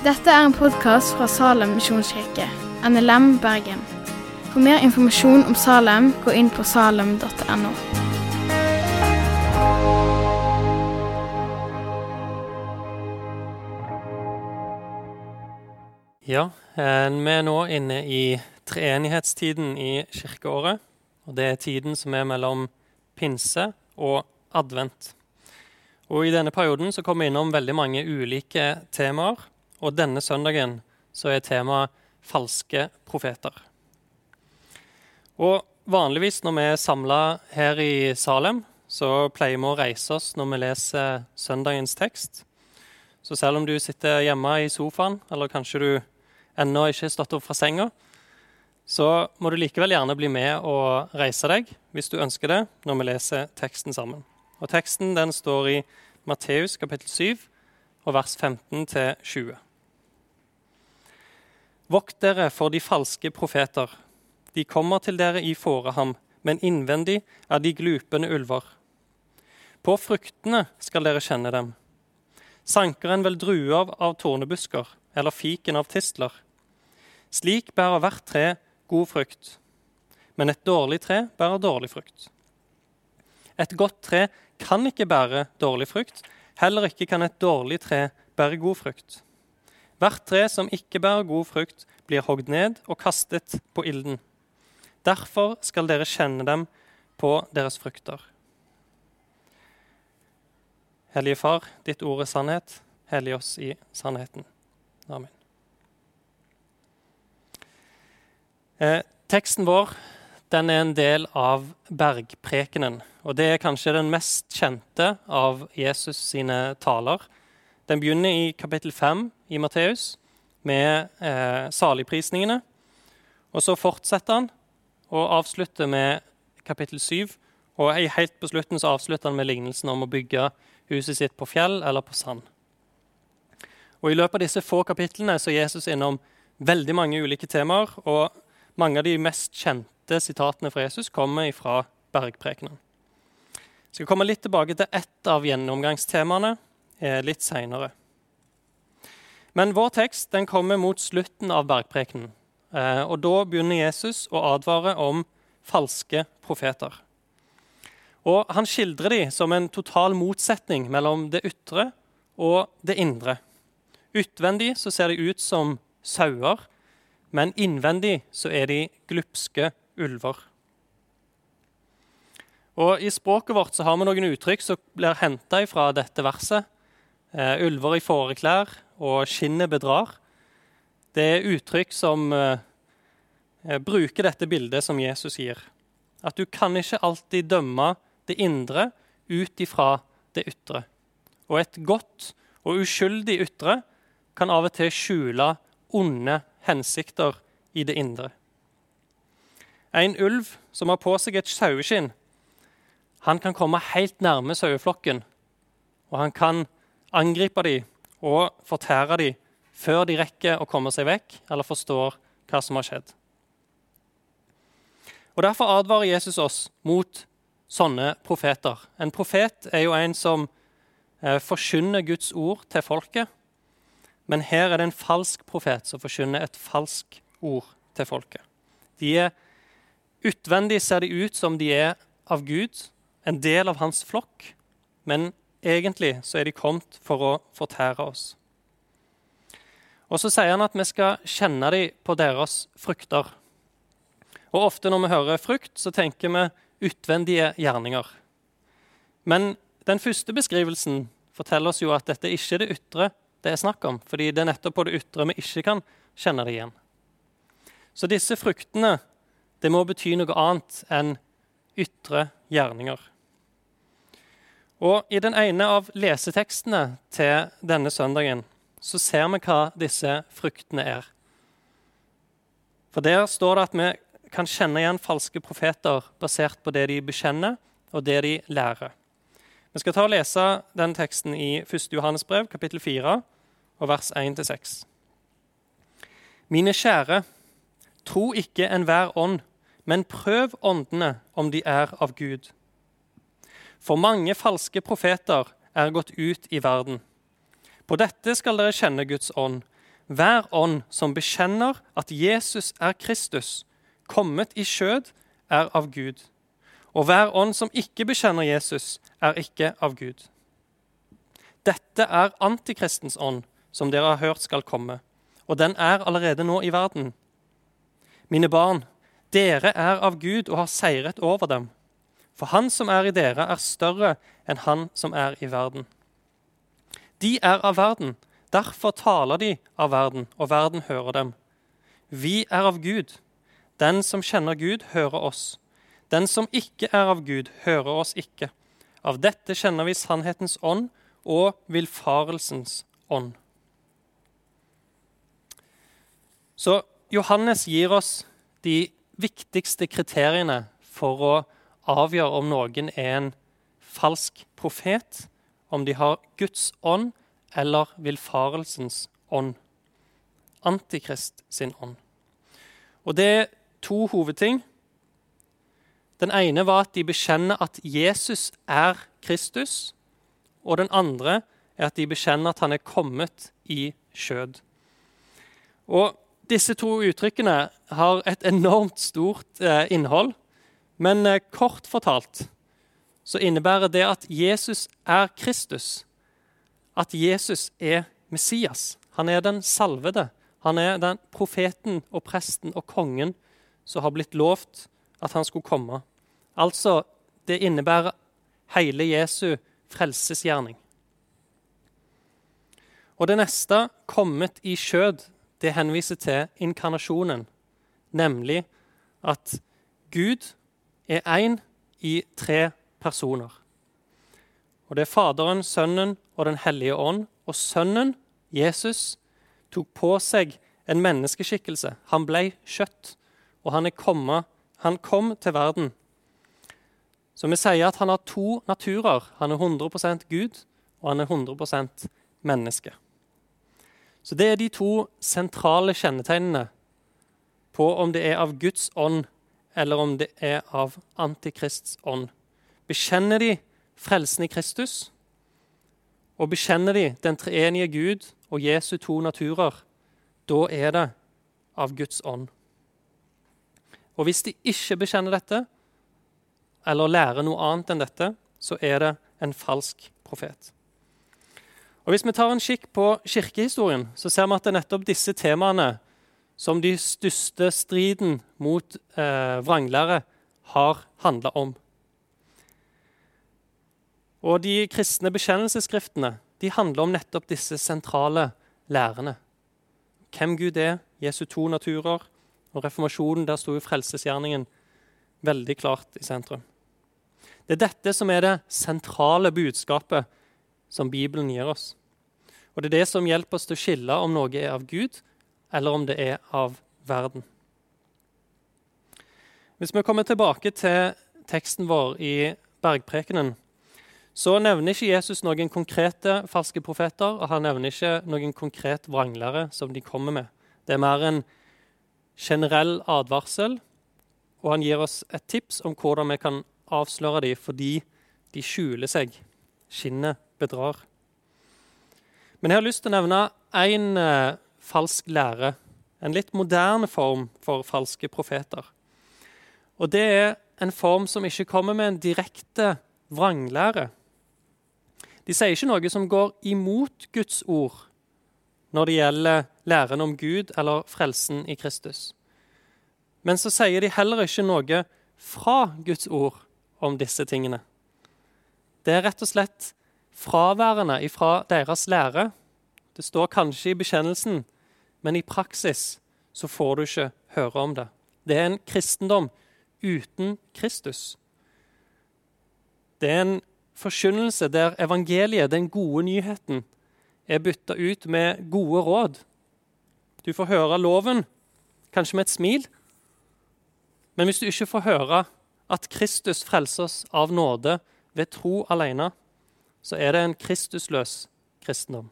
Dette er en podkast fra Salem misjonskirke, NLM Bergen. For mer informasjon om Salem, gå inn på salem.no. Ja, eh, vi er nå inne i treenighetstiden i kirkeåret. Og det er tiden som er mellom pinse og advent. Og I denne perioden så kommer vi innom veldig mange ulike temaer. Og denne søndagen så er temaet falske profeter. Og Vanligvis når vi er samla her i Salem, så pleier vi å reise oss når vi leser søndagens tekst. Så selv om du sitter hjemme i sofaen, eller kanskje du ennå ikke har stått opp fra senga, så må du likevel gjerne bli med og reise deg hvis du ønsker det, når vi leser teksten sammen. Og Teksten den står i Matteus kapittel 7 og vers 15-20. Vokt dere for de falske profeter. De kommer til dere i fåreham, men innvendig er de glupende ulver. På fruktene skal dere kjenne dem. Sanker en vel druer av tornebusker, eller fiken av tistler? Slik bærer hvert tre god frukt, men et dårlig tre bærer dårlig frukt. Et godt tre kan ikke bære dårlig frukt, heller ikke kan et dårlig tre bære god frukt. Hvert tre som ikke bærer god frukt, blir hogd ned og kastet på ilden. Derfor skal dere kjenne dem på deres frukter. Hellige Far, ditt ord er sannhet. Hellig oss i sannheten. Amen. Eh, teksten vår den er en del av bergprekenen. og Det er kanskje den mest kjente av Jesus sine taler. Den begynner i kapittel 5 i Matteus med eh, saligprisningene. Og så fortsetter han og avslutter med kapittel 7. Og helt på slutten så avslutter han med lignelsen om å bygge huset sitt på fjell eller på sand. Og I løpet av disse få kapitlene så er Jesus innom veldig mange ulike temaer. Og mange av de mest kjente sitatene fra Jesus kommer fra bergprekenen. Jeg skal komme litt tilbake til ett av gjennomgangstemaene Eh, litt seinere. Men vår tekst den kommer mot slutten av bergprekenen. Eh, og Da begynner Jesus å advare om falske profeter. Og Han skildrer de som en total motsetning mellom det ytre og det indre. Utvendig så ser de ut som sauer, men innvendig så er de glupske ulver. Og I språket vårt så har vi noen uttrykk som blir henta fra dette verset. Uh, ulver i fåreklær og skinnet bedrar. Det er uttrykk som uh, bruker dette bildet som Jesus gir. At du kan ikke alltid dømme det indre ut ifra det ytre. Og et godt og uskyldig ytre kan av og til skjule onde hensikter i det indre. En ulv som har på seg et saueskinn, han kan komme helt nærme saueflokken. Og han kan angripe dem og fortære dem før de rekker å komme seg vekk eller forstår hva som har skjedd. Og Derfor advarer Jesus oss mot sånne profeter. En profet er jo en som eh, forkynner Guds ord til folket. Men her er det en falsk profet som forkynner et falsk ord til folket. De er Utvendig ser de ut som de er av Gud, en del av hans flokk, men Egentlig så er de kommet for å fortære oss. Og så sier han at vi skal kjenne dem på deres frukter. Og Ofte når vi hører frukt, så tenker vi utvendige gjerninger. Men den første beskrivelsen forteller oss jo at dette ikke er det ytre det er snakk om. fordi det er nettopp på det ytre vi ikke kan kjenne det igjen. Så disse fruktene det må bety noe annet enn ytre gjerninger. Og I den ene av lesetekstene til denne søndagen så ser vi hva disse fruktene er. For Der står det at vi kan kjenne igjen falske profeter basert på det de bekjenner, og det de lærer. Vi skal ta og lese den teksten i 1. Johannes brev, kapittel 4, og vers 1-6. Mine kjære, tro ikke enhver ånd, men prøv åndene om de er av Gud for mange falske profeter er gått ut i verden. På dette skal dere kjenne Guds ånd. hver ånd som bekjenner at Jesus er Kristus, kommet i skjød, er av Gud. Og hver ånd som ikke bekjenner Jesus, er ikke av Gud. Dette er antikristens ånd, som dere har hørt skal komme, og den er allerede nå i verden. Mine barn, dere er av Gud og har seiret over dem. For han som er i dere, er større enn han som er i verden. De er av verden, derfor taler de av verden, og verden hører dem. Vi er av Gud. Den som kjenner Gud, hører oss. Den som ikke er av Gud, hører oss ikke. Av dette kjenner vi sannhetens ånd og villfarelsens ånd. Så Johannes gir oss de viktigste kriteriene for å avgjøre om noen er en falsk profet, om de har Guds ånd eller villfarelsens ånd. Antikrist sin ånd. Og det er to hovedting. Den ene var at de bekjenner at Jesus er Kristus. Og den andre er at de bekjenner at han er kommet i skjød. Og disse to uttrykkene har et enormt stort eh, innhold. Men eh, kort fortalt så innebærer det at Jesus er Kristus, at Jesus er Messias. Han er den salvede. Han er den profeten og presten og kongen som har blitt lovt at han skulle komme. Altså, det innebærer hele Jesu frelsesgjerning. Og det neste, 'kommet i skjød', det henviser til inkarnasjonen, nemlig at Gud er én i tre personer. Og Det er Faderen, Sønnen og Den hellige ånd. Og Sønnen, Jesus, tok på seg en menneskeskikkelse. Han ble kjøtt, og han, kommet, han kom til verden. Så vi sier at han har to naturer. Han er 100% Gud, og han er 100% menneske. Så det er de to sentrale kjennetegnene på om det er av Guds ånd eller om det er av Antikrists ånd. Bekjenner de frelsen i Kristus, og bekjenner de den treenige Gud og Jesu to naturer, da er det av Guds ånd. Og hvis de ikke bekjenner dette, eller lærer noe annet enn dette, så er det en falsk profet. Og Hvis vi tar en kikk på kirkehistorien, så ser vi at det er nettopp disse temaene som de største striden mot eh, vranglære har handla om. Og de kristne bekjennelsesskriftene de handler om nettopp disse sentrale lærene. Hvem Gud er, Jesu to naturer, og reformasjonen, der sto jo frelsesgjerningen veldig klart i sentrum. Det er dette som er det sentrale budskapet som Bibelen gir oss. Og det er det som hjelper oss til å skille om noe er av Gud, eller om det er av verden. Hvis vi kommer tilbake til teksten vår i Bergprekenen, så nevner ikke Jesus noen konkrete falske profeter, og han nevner ikke noen konkret vranglere som de kommer med. Det er mer en generell advarsel, og han gir oss et tips om hvordan vi kan avsløre dem fordi de skjuler seg. Skinnet bedrar. Men jeg har lyst til å nevne én falsk lære. En litt moderne form for falske profeter. Og det er en form som ikke kommer med en direkte vranglære. De sier ikke noe som går imot Guds ord når det gjelder læren om Gud eller frelsen i Kristus. Men så sier de heller ikke noe fra Guds ord om disse tingene. Det er rett og slett fraværende ifra deres lære. Det står kanskje i bekjennelsen men i praksis så får du ikke høre om det. Det er en kristendom uten Kristus. Det er en forkynnelse der evangeliet, den gode nyheten, er bytta ut med gode råd. Du får høre loven, kanskje med et smil. Men hvis du ikke får høre at Kristus frelser oss av nåde ved tro alene, så er det en kristusløs kristendom.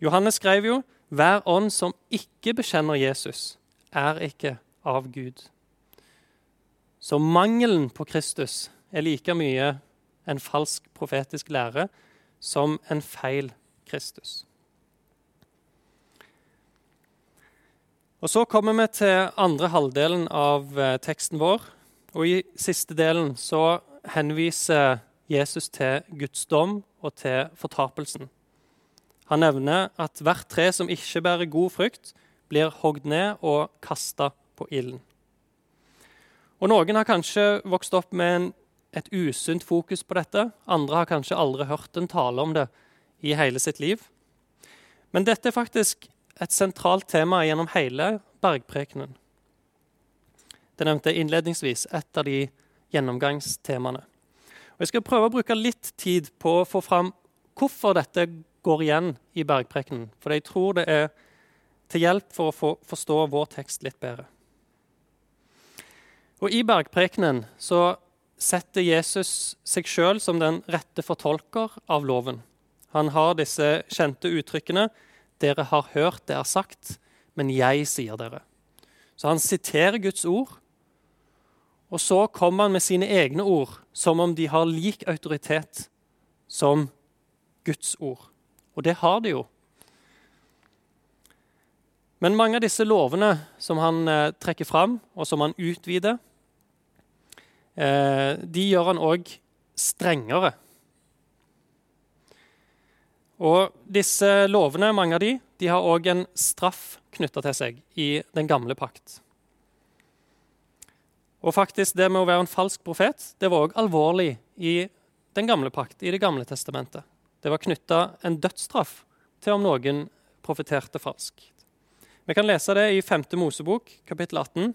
Johannes skrev jo hver ånd som ikke bekjenner Jesus, er ikke av Gud. Så mangelen på Kristus er like mye en falsk profetisk lære som en feil Kristus. Og Så kommer vi til andre halvdelen av eh, teksten vår. Og I siste delen så henviser Jesus til Guds dom og til fortapelsen. Han nevner at hvert tre som ikke bærer god frukt, blir hogd ned og kasta på ilden. Og Noen har kanskje vokst opp med en, et usunt fokus på dette. Andre har kanskje aldri hørt en tale om det i hele sitt liv. Men dette er faktisk et sentralt tema gjennom hele bergprekenen. Det nevnte jeg innledningsvis, et av de gjennomgangstemaene. Og jeg skal prøve å bruke litt tid på å få fram hvorfor dette går igjen i bergprekenen. For jeg tror det er til hjelp for å forstå vår tekst litt bedre. Og I bergprekenen så setter Jesus seg sjøl som den rette fortolker av loven. Han har disse kjente uttrykkene 'Dere har hørt det er sagt, men jeg sier dere'. Så han siterer Guds ord, og så kommer han med sine egne ord som om de har lik autoritet som Guds ord. Og det har de jo. Men mange av disse lovene som han eh, trekker fram, og som han utvider, eh, de gjør han òg strengere. Og disse lovene, mange av de, de har òg en straff knytta til seg i den gamle pakt. Og faktisk, det med å være en falsk profet det var òg alvorlig i den gamle pakt, i Det gamle testamentet. Det var knytta en dødsstraff til om noen profeterte falskt. Vi kan lese det i 5. Mosebok, kapittel 18.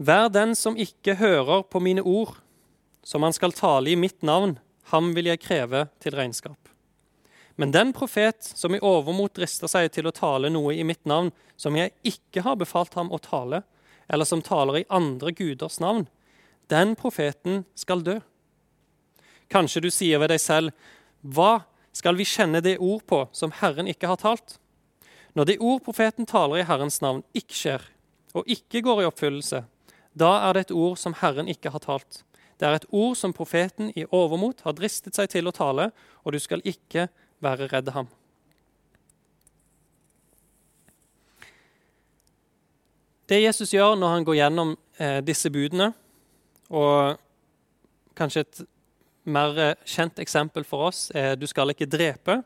Vær den som ikke hører på mine ord, som han skal tale i mitt navn, ham vil jeg kreve til regnskap. Men den profet som i overmot drister seg til å tale noe i mitt navn, som jeg ikke har befalt ham å tale, eller som taler i andre guders navn, den profeten skal dø. Kanskje du sier ved deg selv, hva skal vi kjenne det ord på som Herren ikke har talt? Når det ord profeten taler i Herrens navn, ikke skjer, og ikke går i oppfyllelse, da er det et ord som Herren ikke har talt. Det er et ord som profeten i overmot har dristet seg til å tale, og du skal ikke være redd ham. Det Jesus gjør når han går gjennom eh, disse budene, og kanskje et mer eh, kjent eksempel for oss er 'du skal ikke drepe',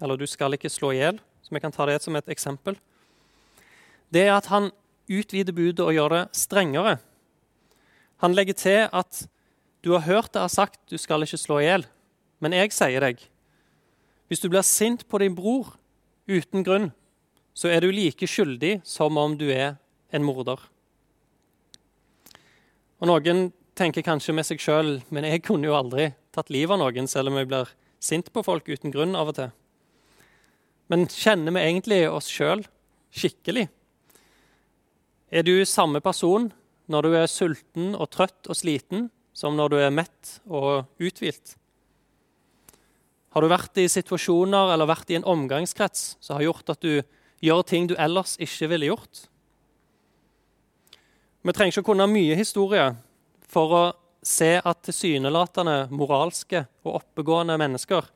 eller 'du skal ikke slå i hjel', så vi kan ta det som et eksempel. Det er at han utvider budet og gjør det strengere. Han legger til at du har hørt det er sagt du skal ikke slå i hjel. Men jeg sier deg, hvis du blir sint på din bror uten grunn, så er du like skyldig som om du er en morder. Og Noen tenker kanskje med seg sjøl men jeg kunne jo aldri tatt livet av noen, selv om jeg blir sint på folk uten grunn av og til. Men kjenner vi egentlig oss sjøl skikkelig? Er du samme person når du er sulten og trøtt og sliten, som når du er mett og uthvilt? Har du vært i situasjoner eller vært i en omgangskrets som har gjort at du gjør ting du ellers ikke ville gjort? Vi trenger ikke å kunne mye historie for å se at tilsynelatende moralske og oppegående mennesker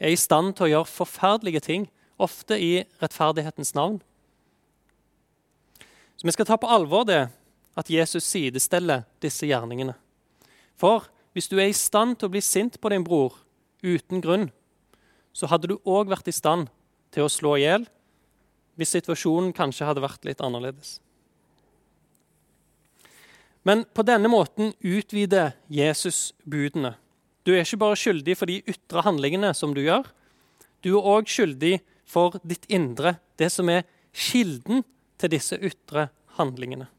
er i stand til å gjøre forferdelige ting, ofte i rettferdighetens navn. Så Vi skal ta på alvor det at Jesus sidesteller disse gjerningene. For hvis du er i stand til å bli sint på din bror uten grunn, så hadde du òg vært i stand til å slå i hjel hvis situasjonen kanskje hadde vært litt annerledes. Men på denne måten utvider Jesus budene. Du er ikke bare skyldig for de ytre handlingene som du gjør. Du er òg skyldig for ditt indre, det som er kilden til disse ytre handlingene.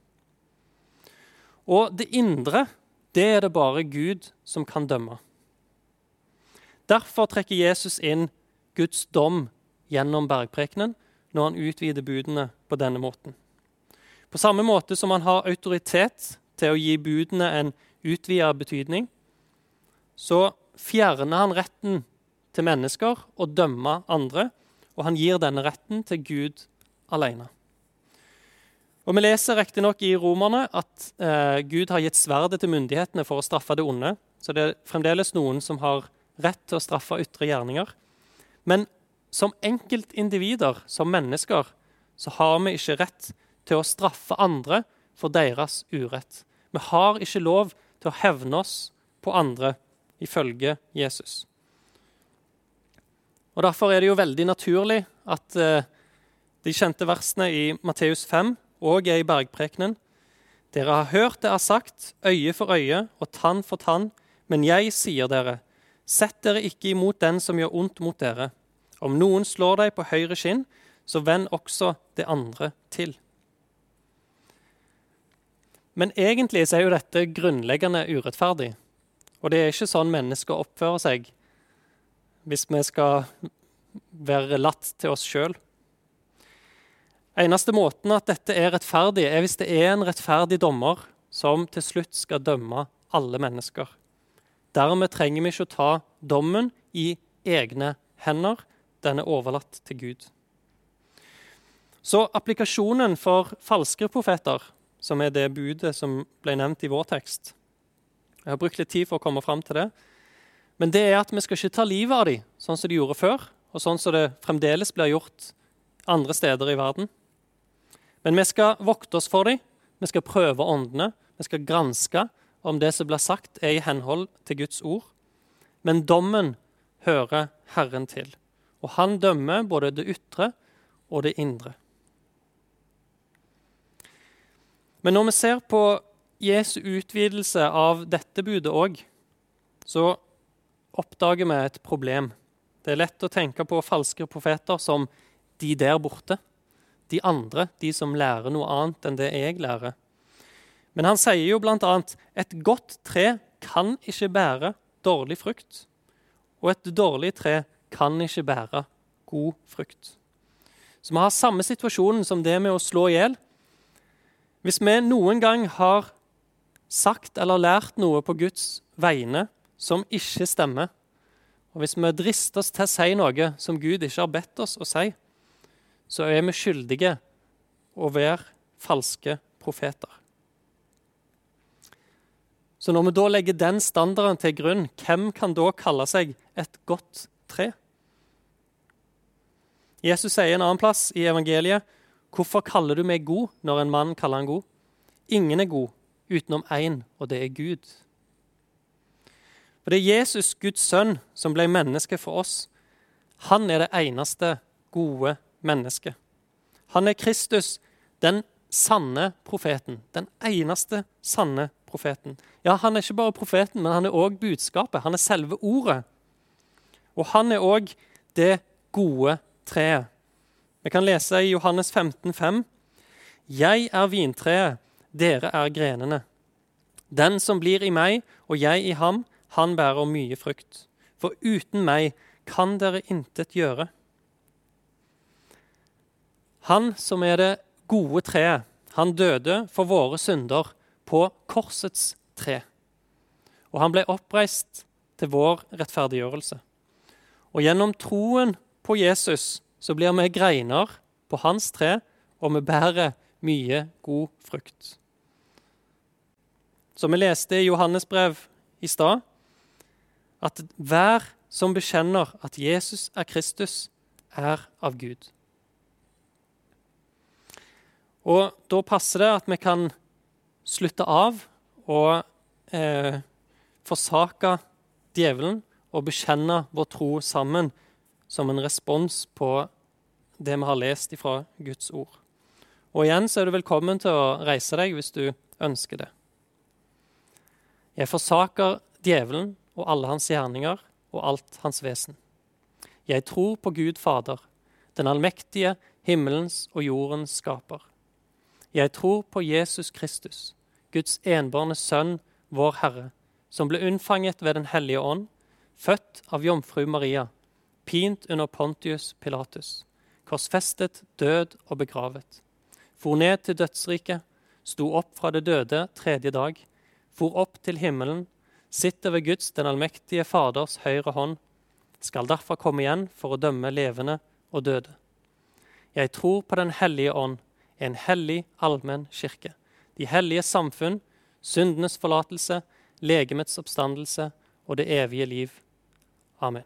Og det indre det er det bare Gud som kan dømme. Derfor trekker Jesus inn Guds dom gjennom bergprekenen når han utvider budene på denne måten. På samme måte som han har autoritet til å gi budene en utvida betydning, så fjerner han retten til mennesker å dømme andre, og han gir denne retten til Gud alene. Og Vi leser riktignok i Romerne at eh, Gud har gitt sverdet til myndighetene for å straffe det onde. Så det er fremdeles noen som har rett til å straffe ytre gjerninger. Men som enkeltindivider, som mennesker, så har vi ikke rett til å straffe andre for deres urett. Vi har ikke lov til å hevne oss på andre, ifølge Jesus. Og Derfor er det jo veldig naturlig at eh, de kjente versene i Matteus 5 og er i bergprekenen. Dere har hørt det er sagt, øye for øye og tann for tann, men jeg sier dere, sett dere ikke imot den som gjør ondt mot dere. Om noen slår deg på høyre skinn, så vend også det andre til. Men egentlig er jo dette grunnleggende urettferdig. Og det er ikke sånn mennesker oppfører seg hvis vi skal være latt til oss sjøl. Eneste måten at dette er rettferdig, er hvis det er en rettferdig dommer som til slutt skal dømme alle mennesker. Dermed trenger vi ikke å ta dommen i egne hender. Den er overlatt til Gud. Så applikasjonen for falske profeter, som er det budet som ble nevnt i vår tekst Jeg har brukt litt tid for å komme fram til det. Men det er at vi skal ikke ta livet av dem, sånn som de gjorde før, og sånn som det fremdeles blir gjort andre steder i verden. Men vi skal vokte oss for dem, vi skal prøve åndene, vi skal granske om det som blir sagt, er i henhold til Guds ord. Men dommen hører Herren til, og han dømmer både det ytre og det indre. Men når vi ser på Jesu utvidelse av dette budet òg, så oppdager vi et problem. Det er lett å tenke på falske profeter som de der borte. De andre, de som lærer noe annet enn det jeg lærer. Men han sier jo bl.a.: Et godt tre kan ikke bære dårlig frukt. Og et dårlig tre kan ikke bære god frukt. Så vi har samme situasjonen som det med å slå i hjel. Hvis vi noen gang har sagt eller lært noe på Guds vegne som ikke stemmer, og hvis vi drister oss til å si noe som Gud ikke har bedt oss å si, så er vi skyldige å være falske profeter. Så når vi da legger den standarden til grunn, hvem kan da kalle seg et godt tre? Jesus sier en annen plass i evangeliet Hvorfor kaller du meg god når en mann kaller han god? Ingen er god utenom én, og det er Gud. For det er Jesus, Guds sønn, som ble menneske for oss. Han er det eneste gode mennesket. Han er Kristus, den sanne profeten. Den eneste sanne profeten. Ja, han er ikke bare profeten, men han er òg budskapet. Han er selve ordet. Og han er òg det gode treet. Vi kan lese i Johannes 15, 5. Jeg er vintreet, dere er grenene. Den som blir i meg og jeg i ham, han bærer mye frukt. For uten meg kan dere intet gjøre. Han som er det gode treet, han døde for våre synder på korsets tre. Og han ble oppreist til vår rettferdiggjørelse. Og gjennom troen på Jesus så blir vi greiner på hans tre, og vi bærer mye god frukt. Som vi leste i Johannes brev i stad, at hver som bekjenner at Jesus er Kristus, er av Gud. Og da passer det at vi kan slutte av og eh, forsake djevelen og bekjenne vår tro sammen som en respons på det vi har lest ifra Guds ord. Og igjen så er du velkommen til å reise deg hvis du ønsker det. Jeg forsaker djevelen og alle hans gjerninger og alt hans vesen. Jeg tror på Gud Fader, den allmektige, himmelens og jordens skaper. Jeg tror på Jesus Kristus, Guds enbårne Sønn, vår Herre, som ble unnfanget ved Den hellige ånd, født av jomfru Maria, pint under Pontius Pilatus korsfestet, død og begravet. For ned til dødsriket, sto opp fra det døde tredje dag, for opp til himmelen, sitter ved Guds, den allmektige Faders høyre hånd, skal derfor komme igjen for å dømme levende og døde. Jeg tror på Den hellige ånd, en hellig allmenn kirke, de hellige samfunn, syndenes forlatelse, legemets oppstandelse og det evige liv. Amen.